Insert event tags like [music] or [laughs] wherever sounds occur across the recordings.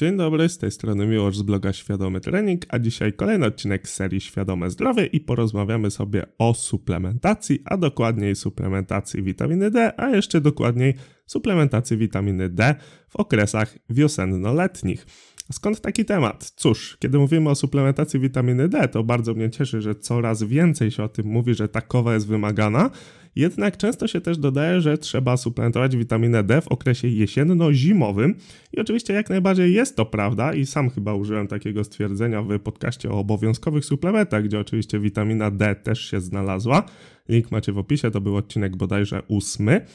Dzień dobry, z tej strony Miłosz z bloga Świadomy Trening, a dzisiaj kolejny odcinek serii Świadome Zdrowie i porozmawiamy sobie o suplementacji, a dokładniej suplementacji witaminy D, a jeszcze dokładniej suplementacji witaminy D w okresach wiosenno-letnich. Skąd taki temat? Cóż, kiedy mówimy o suplementacji witaminy D, to bardzo mnie cieszy, że coraz więcej się o tym mówi, że takowa jest wymagana. Jednak często się też dodaje, że trzeba suplementować witaminę D w okresie jesienno-zimowym. I oczywiście jak najbardziej jest to prawda i sam chyba użyłem takiego stwierdzenia w podcaście o obowiązkowych suplementach, gdzie oczywiście witamina D też się znalazła. Link macie w opisie, to był odcinek bodajże ósmy.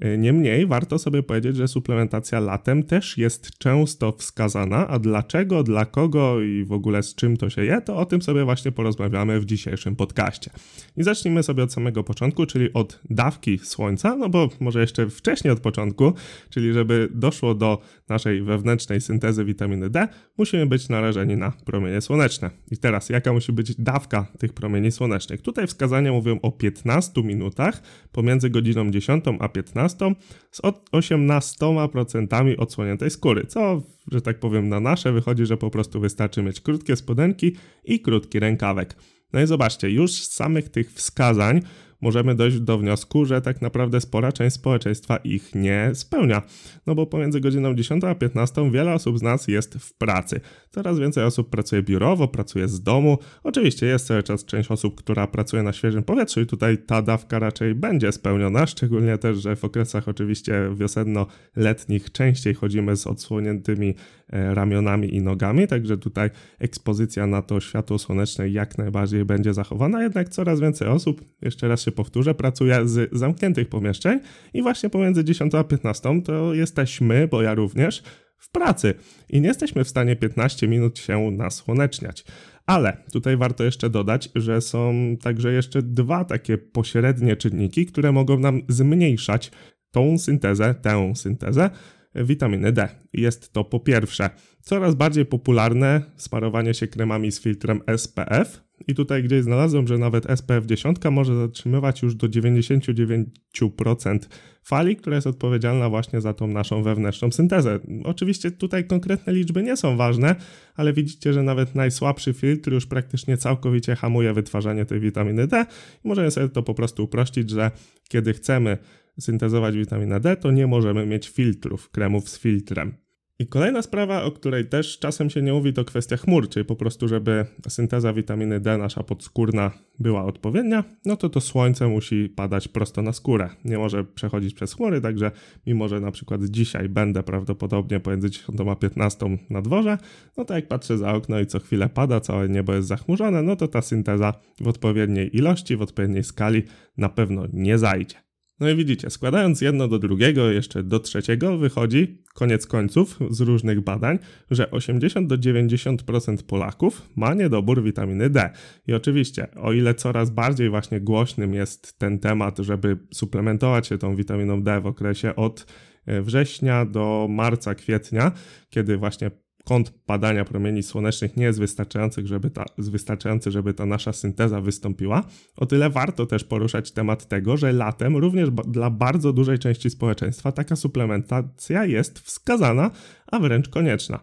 E, niemniej warto sobie powiedzieć, że suplementacja latem też jest często wskazana, a dlaczego, dla kogo i w ogóle z czym to się je, to o tym sobie właśnie porozmawiamy w dzisiejszym podcaście. I zacznijmy sobie od samego początku, czyli od dawki słońca, no bo może jeszcze wcześniej od początku, czyli żeby doszło do naszej wewnętrznej syntezy witaminy D, musimy być narażeni na promienie słoneczne. I teraz, jaka musi być dawka tych promieni słonecznych? Tutaj wskazania mówią o 15 minutach pomiędzy godziną 10 a 15 15 z 18% odsłoniętej skóry, co, że tak powiem, na nasze wychodzi, że po prostu wystarczy mieć krótkie spodenki i krótki rękawek. No i zobaczcie, już z samych tych wskazań możemy dojść do wniosku, że tak naprawdę spora część społeczeństwa ich nie spełnia. No bo pomiędzy godziną 10 a 15 wiele osób z nas jest w pracy. Coraz więcej osób pracuje biurowo, pracuje z domu. Oczywiście jest cały czas część osób, która pracuje na świeżym powietrzu i tutaj ta dawka raczej będzie spełniona, szczególnie też, że w okresach oczywiście wiosenno-letnich częściej chodzimy z odsłoniętymi e, ramionami i nogami, także tutaj ekspozycja na to światło słoneczne jak najbardziej będzie zachowana, jednak coraz więcej osób, jeszcze raz się powtórzę, pracuje z zamkniętych pomieszczeń i właśnie pomiędzy 10 a 15 to jesteśmy, bo ja również, w pracy i nie jesteśmy w stanie 15 minut się nasłoneczniać. Ale tutaj warto jeszcze dodać, że są także jeszcze dwa takie pośrednie czynniki, które mogą nam zmniejszać tą syntezę, tę syntezę witaminy D. Jest to po pierwsze coraz bardziej popularne smarowanie się kremami z filtrem SPF, i tutaj gdzieś znalazłem, że nawet SPF 10 może zatrzymywać już do 99% fali, która jest odpowiedzialna właśnie za tą naszą wewnętrzną syntezę. Oczywiście tutaj konkretne liczby nie są ważne, ale widzicie, że nawet najsłabszy filtr już praktycznie całkowicie hamuje wytwarzanie tej witaminy D. I możemy sobie to po prostu uprościć, że kiedy chcemy syntezować witaminę D, to nie możemy mieć filtrów, kremów z filtrem. I kolejna sprawa, o której też czasem się nie mówi, to kwestia chmur, czyli po prostu, żeby synteza witaminy D nasza podskórna była odpowiednia, no to to słońce musi padać prosto na skórę. Nie może przechodzić przez chmury, także mimo, że na przykład dzisiaj będę prawdopodobnie pomiędzy 10 a 15 na dworze, no to jak patrzę za okno i co chwilę pada, całe niebo jest zachmurzone, no to ta synteza w odpowiedniej ilości, w odpowiedniej skali na pewno nie zajdzie. No i widzicie, składając jedno do drugiego, jeszcze do trzeciego, wychodzi koniec końców z różnych badań, że 80 do 90% Polaków ma niedobór witaminy D. I oczywiście, o ile coraz bardziej właśnie głośnym jest ten temat, żeby suplementować się tą witaminą D w okresie od e, września do marca, kwietnia, kiedy właśnie kąt padania promieni słonecznych nie jest wystarczający żeby, ta, wystarczający, żeby ta nasza synteza wystąpiła, o tyle warto też poruszać temat tego, że latem również dla bardzo dużej części społeczeństwa taka suplementacja jest wskazana, a wręcz konieczna.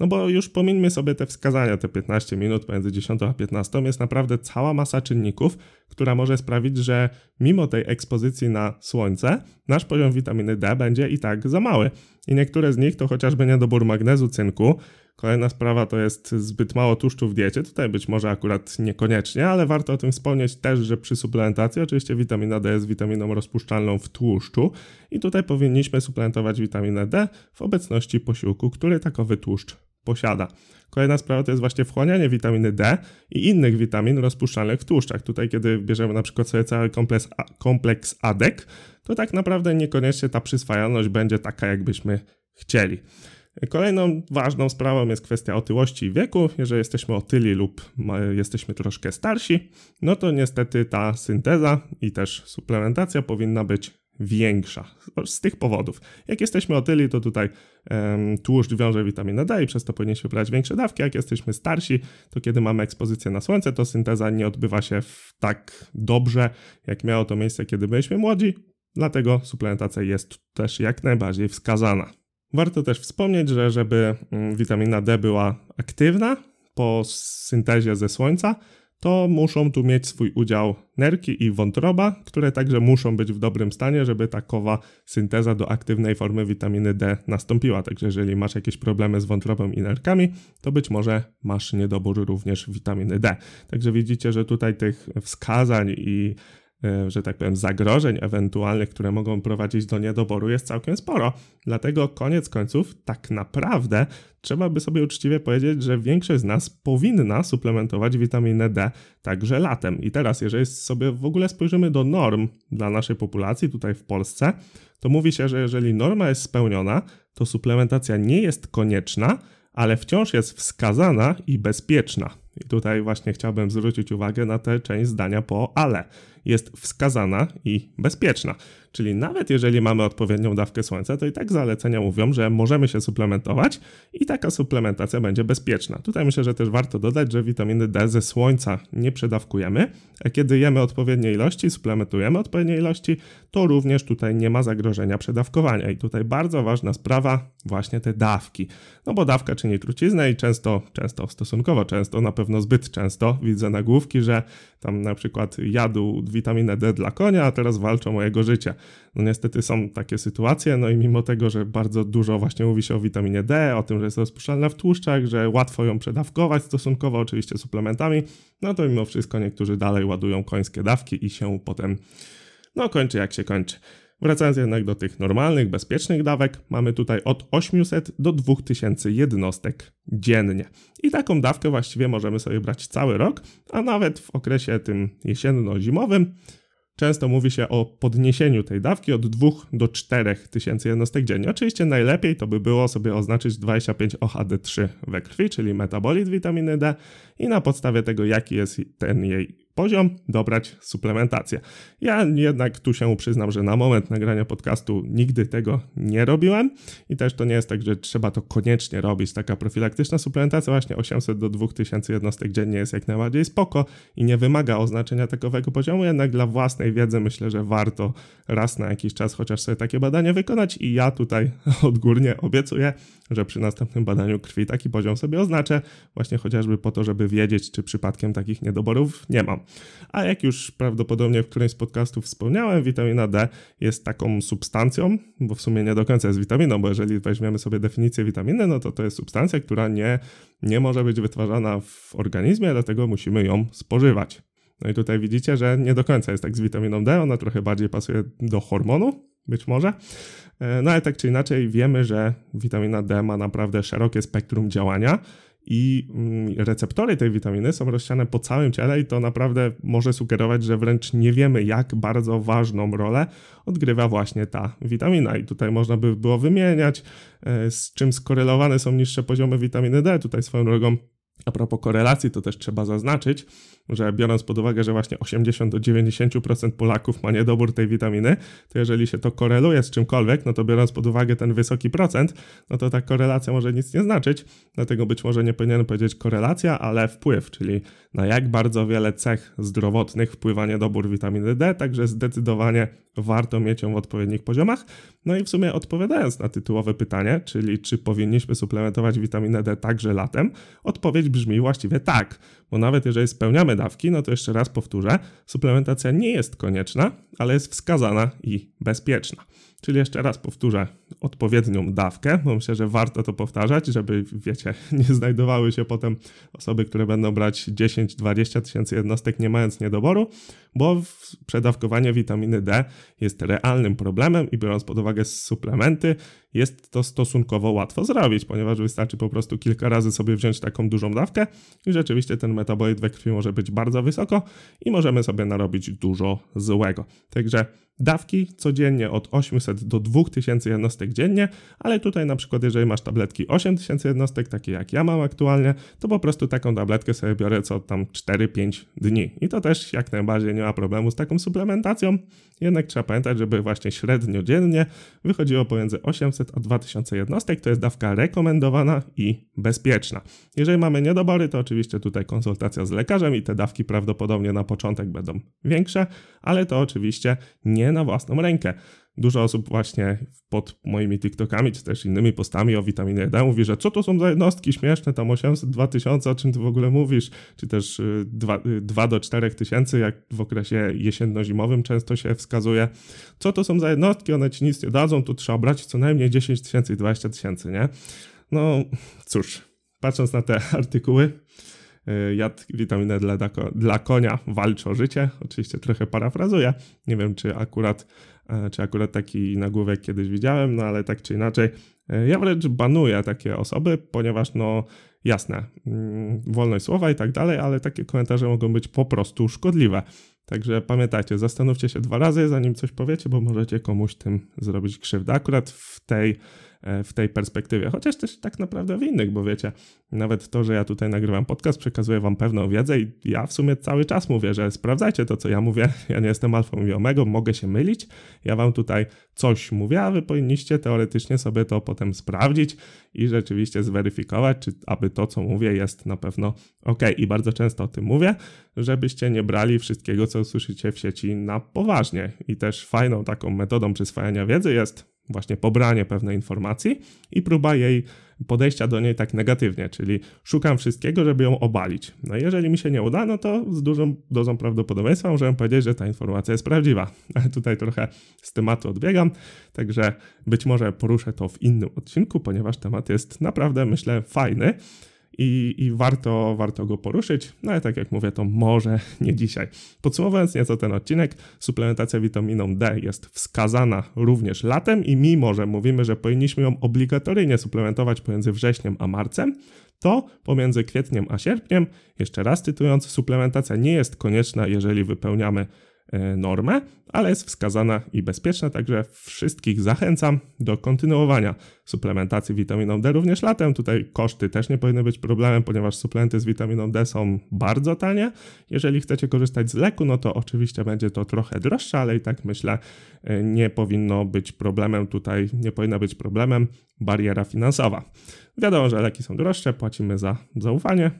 No bo już pomińmy sobie te wskazania, te 15 minut pomiędzy 10 a 15, jest naprawdę cała masa czynników, która może sprawić, że mimo tej ekspozycji na słońce, nasz poziom witaminy D będzie i tak za mały. I niektóre z nich to chociażby niedobór magnezu, cynku. Kolejna sprawa to jest zbyt mało tłuszczu w diecie. Tutaj być może akurat niekoniecznie, ale warto o tym wspomnieć też, że przy suplementacji oczywiście witamina D jest witaminą rozpuszczalną w tłuszczu i tutaj powinniśmy suplementować witaminę D w obecności posiłku, który takowy tłuszcz posiada. Kolejna sprawa to jest właśnie wchłanianie witaminy D i innych witamin rozpuszczalnych w tłuszczach. Tutaj, kiedy bierzemy na przykład sobie cały kompleks, kompleks ADEK, to tak naprawdę niekoniecznie ta przyswajalność będzie taka, jakbyśmy chcieli. Kolejną ważną sprawą jest kwestia otyłości i wieku. Jeżeli jesteśmy otyli lub jesteśmy troszkę starsi, no to niestety ta synteza i też suplementacja powinna być większa. Z tych powodów. Jak jesteśmy otyli, to tutaj um, tłuszcz wiąże witaminę D i przez to powinniśmy brać większe dawki. Jak jesteśmy starsi, to kiedy mamy ekspozycję na słońce, to synteza nie odbywa się tak dobrze, jak miało to miejsce, kiedy byliśmy młodzi. Dlatego suplementacja jest też jak najbardziej wskazana. Warto też wspomnieć, że żeby mm, witamina D była aktywna po syntezie ze słońca, to muszą tu mieć swój udział nerki i wątroba, które także muszą być w dobrym stanie, żeby takowa synteza do aktywnej formy witaminy D nastąpiła. Także jeżeli masz jakieś problemy z wątrobą i nerkami, to być może masz niedobór również witaminy D. Także widzicie, że tutaj tych wskazań i że tak powiem, zagrożeń ewentualnych, które mogą prowadzić do niedoboru, jest całkiem sporo. Dlatego koniec końców, tak naprawdę, trzeba by sobie uczciwie powiedzieć, że większość z nas powinna suplementować witaminę D także latem. I teraz, jeżeli sobie w ogóle spojrzymy do norm dla naszej populacji tutaj w Polsce, to mówi się, że jeżeli norma jest spełniona, to suplementacja nie jest konieczna, ale wciąż jest wskazana i bezpieczna. I tutaj właśnie chciałbym zwrócić uwagę na tę część zdania po ale. Jest wskazana i bezpieczna. Czyli nawet jeżeli mamy odpowiednią dawkę słońca, to i tak zalecenia mówią, że możemy się suplementować i taka suplementacja będzie bezpieczna. Tutaj myślę, że też warto dodać, że witaminy D ze słońca nie przedawkujemy, a kiedy jemy odpowiednie ilości, suplementujemy odpowiednie ilości, to również tutaj nie ma zagrożenia przedawkowania. I tutaj bardzo ważna sprawa, właśnie te dawki. No bo dawka czyni truciznę i często, często, stosunkowo często, na pewno zbyt często widzę nagłówki, że tam na przykład jadł witaminę D dla konia, a teraz walczą o jego życie. No niestety są takie sytuacje, no i mimo tego, że bardzo dużo właśnie mówi się o witaminie D, o tym, że jest rozpuszczalna w tłuszczach, że łatwo ją przedawkować stosunkowo oczywiście suplementami, no to mimo wszystko niektórzy dalej ładują końskie dawki i się potem no kończy jak się kończy. Wracając jednak do tych normalnych, bezpiecznych dawek, mamy tutaj od 800 do 2000 jednostek dziennie. I taką dawkę właściwie możemy sobie brać cały rok, a nawet w okresie tym jesienno-zimowym Często mówi się o podniesieniu tej dawki od 2 do 4 tysięcy jednostek dziennie. Oczywiście najlepiej to by było sobie oznaczyć 25 OHD3 we krwi, czyli metabolit witaminy D i na podstawie tego, jaki jest ten jej poziom, dobrać suplementację. Ja jednak tu się przyznam, że na moment nagrania podcastu nigdy tego nie robiłem i też to nie jest tak, że trzeba to koniecznie robić. Taka profilaktyczna suplementacja właśnie 800 do 2000 jednostek dziennie jest jak najbardziej spoko i nie wymaga oznaczenia takowego poziomu, jednak dla własnej wiedzy myślę, że warto raz na jakiś czas chociaż sobie takie badanie wykonać i ja tutaj [laughs] odgórnie obiecuję, że przy następnym badaniu krwi taki poziom sobie oznaczę, właśnie chociażby po to, żeby wiedzieć, czy przypadkiem takich niedoborów nie mam. A jak już prawdopodobnie w którymś z podcastów wspomniałem, witamina D jest taką substancją, bo w sumie nie do końca jest witaminą, bo jeżeli weźmiemy sobie definicję witaminy, no to to jest substancja, która nie, nie może być wytwarzana w organizmie, dlatego musimy ją spożywać. No i tutaj widzicie, że nie do końca jest tak z witaminą D, ona trochę bardziej pasuje do hormonu, być może. E, no ale tak czy inaczej wiemy, że witamina D ma naprawdę szerokie spektrum działania i mm, receptory tej witaminy są rozsiane po całym ciele i to naprawdę może sugerować, że wręcz nie wiemy, jak bardzo ważną rolę odgrywa właśnie ta witamina. I tutaj można by było wymieniać, e, z czym skorelowane są niższe poziomy witaminy D. Tutaj swoją drogą a propos korelacji, to też trzeba zaznaczyć, że biorąc pod uwagę, że właśnie 80 do 90% Polaków ma niedobór tej witaminy, to jeżeli się to koreluje z czymkolwiek, no to biorąc pod uwagę ten wysoki procent, no to ta korelacja może nic nie znaczyć, dlatego być może nie powinienem powiedzieć korelacja, ale wpływ, czyli na jak bardzo wiele cech zdrowotnych wpływa niedobór witaminy D, także zdecydowanie warto mieć ją w odpowiednich poziomach. No i w sumie odpowiadając na tytułowe pytanie, czyli czy powinniśmy suplementować witaminę D także latem, odpowiedź brzmi właściwie tak, bo nawet jeżeli spełniamy dawki, no to jeszcze raz powtórzę, suplementacja nie jest konieczna, ale jest wskazana i bezpieczna. Czyli jeszcze raz powtórzę odpowiednią dawkę, bo myślę, że warto to powtarzać, żeby, wiecie, [laughs] nie znajdowały się potem osoby, które będą brać 10-20 tysięcy jednostek nie mając niedoboru, bo przedawkowanie witaminy D jest realnym problemem i biorąc pod uwagę suplementy, jest to stosunkowo łatwo zrobić, ponieważ wystarczy po prostu kilka razy sobie wziąć taką dużą dawkę i rzeczywiście ten metabolit we krwi może być bardzo wysoko i możemy sobie narobić dużo złego. Także dawki codziennie od 800 do 2000 jednostek dziennie, ale tutaj na przykład jeżeli masz tabletki 8000 jednostek, takie jak ja mam aktualnie, to po prostu taką tabletkę sobie biorę co tam 4-5 dni. I to też jak najbardziej nie ma problemu z taką suplementacją, jednak trzeba pamiętać, żeby właśnie średnio dziennie wychodziło pomiędzy 800 a 2000 jednostek, to jest dawka rekomendowana i bezpieczna. Jeżeli mamy niedobory, to oczywiście tutaj konsultacja z lekarzem i te dawki prawdopodobnie na początek będą większe, ale to oczywiście nie na własną rękę. dużo osób właśnie pod moimi TikTokami, czy też innymi postami o witaminie D mówi, że co to są za jednostki śmieszne, tam 800, 2000, o czym ty w ogóle mówisz, czy też 2, y, 2 y, do 4 tysięcy, jak w okresie jesienno-zimowym często się wskazuje. Co to są za jednostki, one ci nic nie dadzą, tu trzeba brać co najmniej 10 tysięcy i 20 tysięcy, nie? No cóż, patrząc na te [laughs] artykuły, jad witaminę dla, dla konia walczy o życie. Oczywiście trochę parafrazuję. Nie wiem, czy akurat, e, czy akurat taki nagłówek kiedyś widziałem, no ale tak czy inaczej. E, ja wręcz banuję takie osoby, ponieważ no jasne, mm, wolność słowa i tak dalej, ale takie komentarze mogą być po prostu szkodliwe. Także pamiętajcie, zastanówcie się dwa razy, zanim coś powiecie, bo możecie komuś tym zrobić krzywdę. Akurat w tej w tej perspektywie, chociaż też tak naprawdę w innych, bo wiecie, nawet to, że ja tutaj nagrywam podcast, przekazuję wam pewną wiedzę i ja w sumie cały czas mówię, że sprawdzajcie to, co ja mówię. [laughs] Ja nie jestem alfą i omegą, mogę się mylić. Ja wam tutaj coś mówię, a wy powinniście teoretycznie sobie to potem sprawdzić i rzeczywiście zweryfikować, czy aby to, co mówię, jest na pewno ok. I bardzo często o tym mówię, żebyście nie brali wszystkiego, co usłyszycie w sieci na poważnie. I też fajną taką metodą przyswajania wiedzy jest właśnie pobranie pewnej informacji i próba jej podejścia do niej tak negatywnie, czyli szukam wszystkiego, żeby ją obalić. No jeżeli mi się nie uda, no to z dużą dozą prawdopodobieństwa możemy powiedzieć, że ta informacja jest prawdziwa. [laughs] Ale tutaj trochę z tematu odbiegam, także być może poruszę to w innym odcinku, ponieważ temat jest naprawdę, myślę, fajny i, i warto, warto go poruszyć, no ale tak jak mówię, to może [laughs] nie dzisiaj. Podsumowując nieco ten odcinek, suplementacja witaminą D jest wskazana również latem i mimo, że mówimy, że powinniśmy ją obligatoryjnie suplementować pomiędzy wrześniem a marcem, to pomiędzy kwietniem a sierpniem, jeszcze raz cytując, suplementacja nie jest konieczna, jeżeli wypełniamy normę, ale jest wskazana i bezpieczna, także wszystkich zachęcam do kontynuowania suplementacji witaminą D również latem. Tutaj koszty też nie powinny być problemem, ponieważ suplementy z witaminą D są bardzo tanie. Jeżeli chcecie korzystać z leku, no to oczywiście będzie to trochę droższe, ale i tak myślę, e, nie powinno być problemem tutaj, nie powinna być problemem bariera finansowa. Wiadomo, że leki są droższe, płacimy za zaufanie,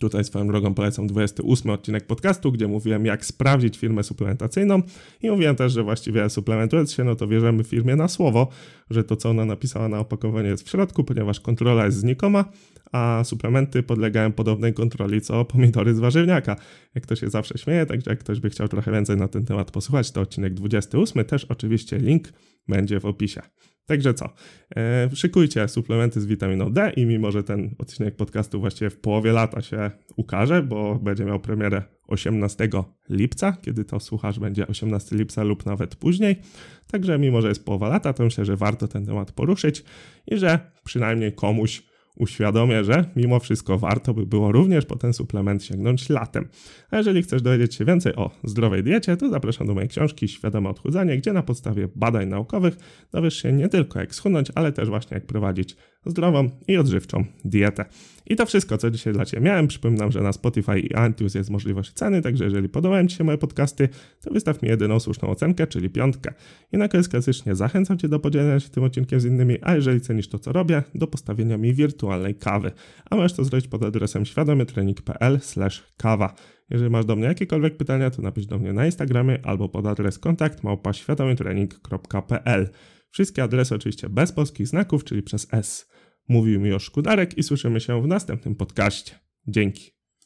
Tutaj swoją drogą polecam 28 odcinek podcastu, gdzie mówiłem, jak sprawdzić firmę suplementacyjną i mówiłem też, że właściwie suplementując się, no to wierzymy firmie na słowo, że to, co ona napisała na opakowaniu jest w środku, ponieważ kontrola jest znikoma, a suplementy podlegają podobnej kontroli co pomidory z warzywniaka. Jak to się zawsze śmieje, także jak ktoś by chciał trochę więcej na ten temat posłuchać, to odcinek 28, też oczywiście link będzie w opisie. Także co? E, szykujcie suplementy z witaminą D i mimo, że ten odcinek podcastu właściwie w połowie lata się ukaże, bo będzie miał premierę 18 lipca, kiedy to słuchasz będzie 18 lipca lub nawet później. Także mimo, że jest połowa lata, to myślę, że warto ten temat poruszyć i że przynajmniej komuś uświadomię, że mimo wszystko warto by było również po ten suplement sięgnąć latem. A jeżeli chcesz dowiedzieć się więcej o zdrowej diecie, to zapraszam do mojej książki Świadome Odchudzanie, gdzie na podstawie badań naukowych dowiesz się nie tylko jak schudnąć, ale też właśnie jak prowadzić zdrową i odżywczą dietę. I to wszystko, co dzisiaj dla Ciebie miałem. Przypominam, że na Spotify i iTunes jest możliwość ceny, także jeżeli podobają Ci się moje podcasty, to wystaw mi jedyną słuszną ocenkę, czyli piątkę. I na koniec klasycznie zachęcam Cię do podzielenia się tym odcinkiem z innymi, a jeżeli cenisz to, co robię, do postawienia mi wirtualnej kawy. A możesz to zrobić pod adresem świadomytrening.pl kawa. Jeżeli masz do mnie jakiekolwiek pytania, to napisz do mnie na Instagramie albo pod adres kontakt małpa Wszystkie adresy oczywiście bez polskich znaków, czyli przez S. Mówił mi Szkudarek i słyszymy się w następnym podcaście. Dzięki.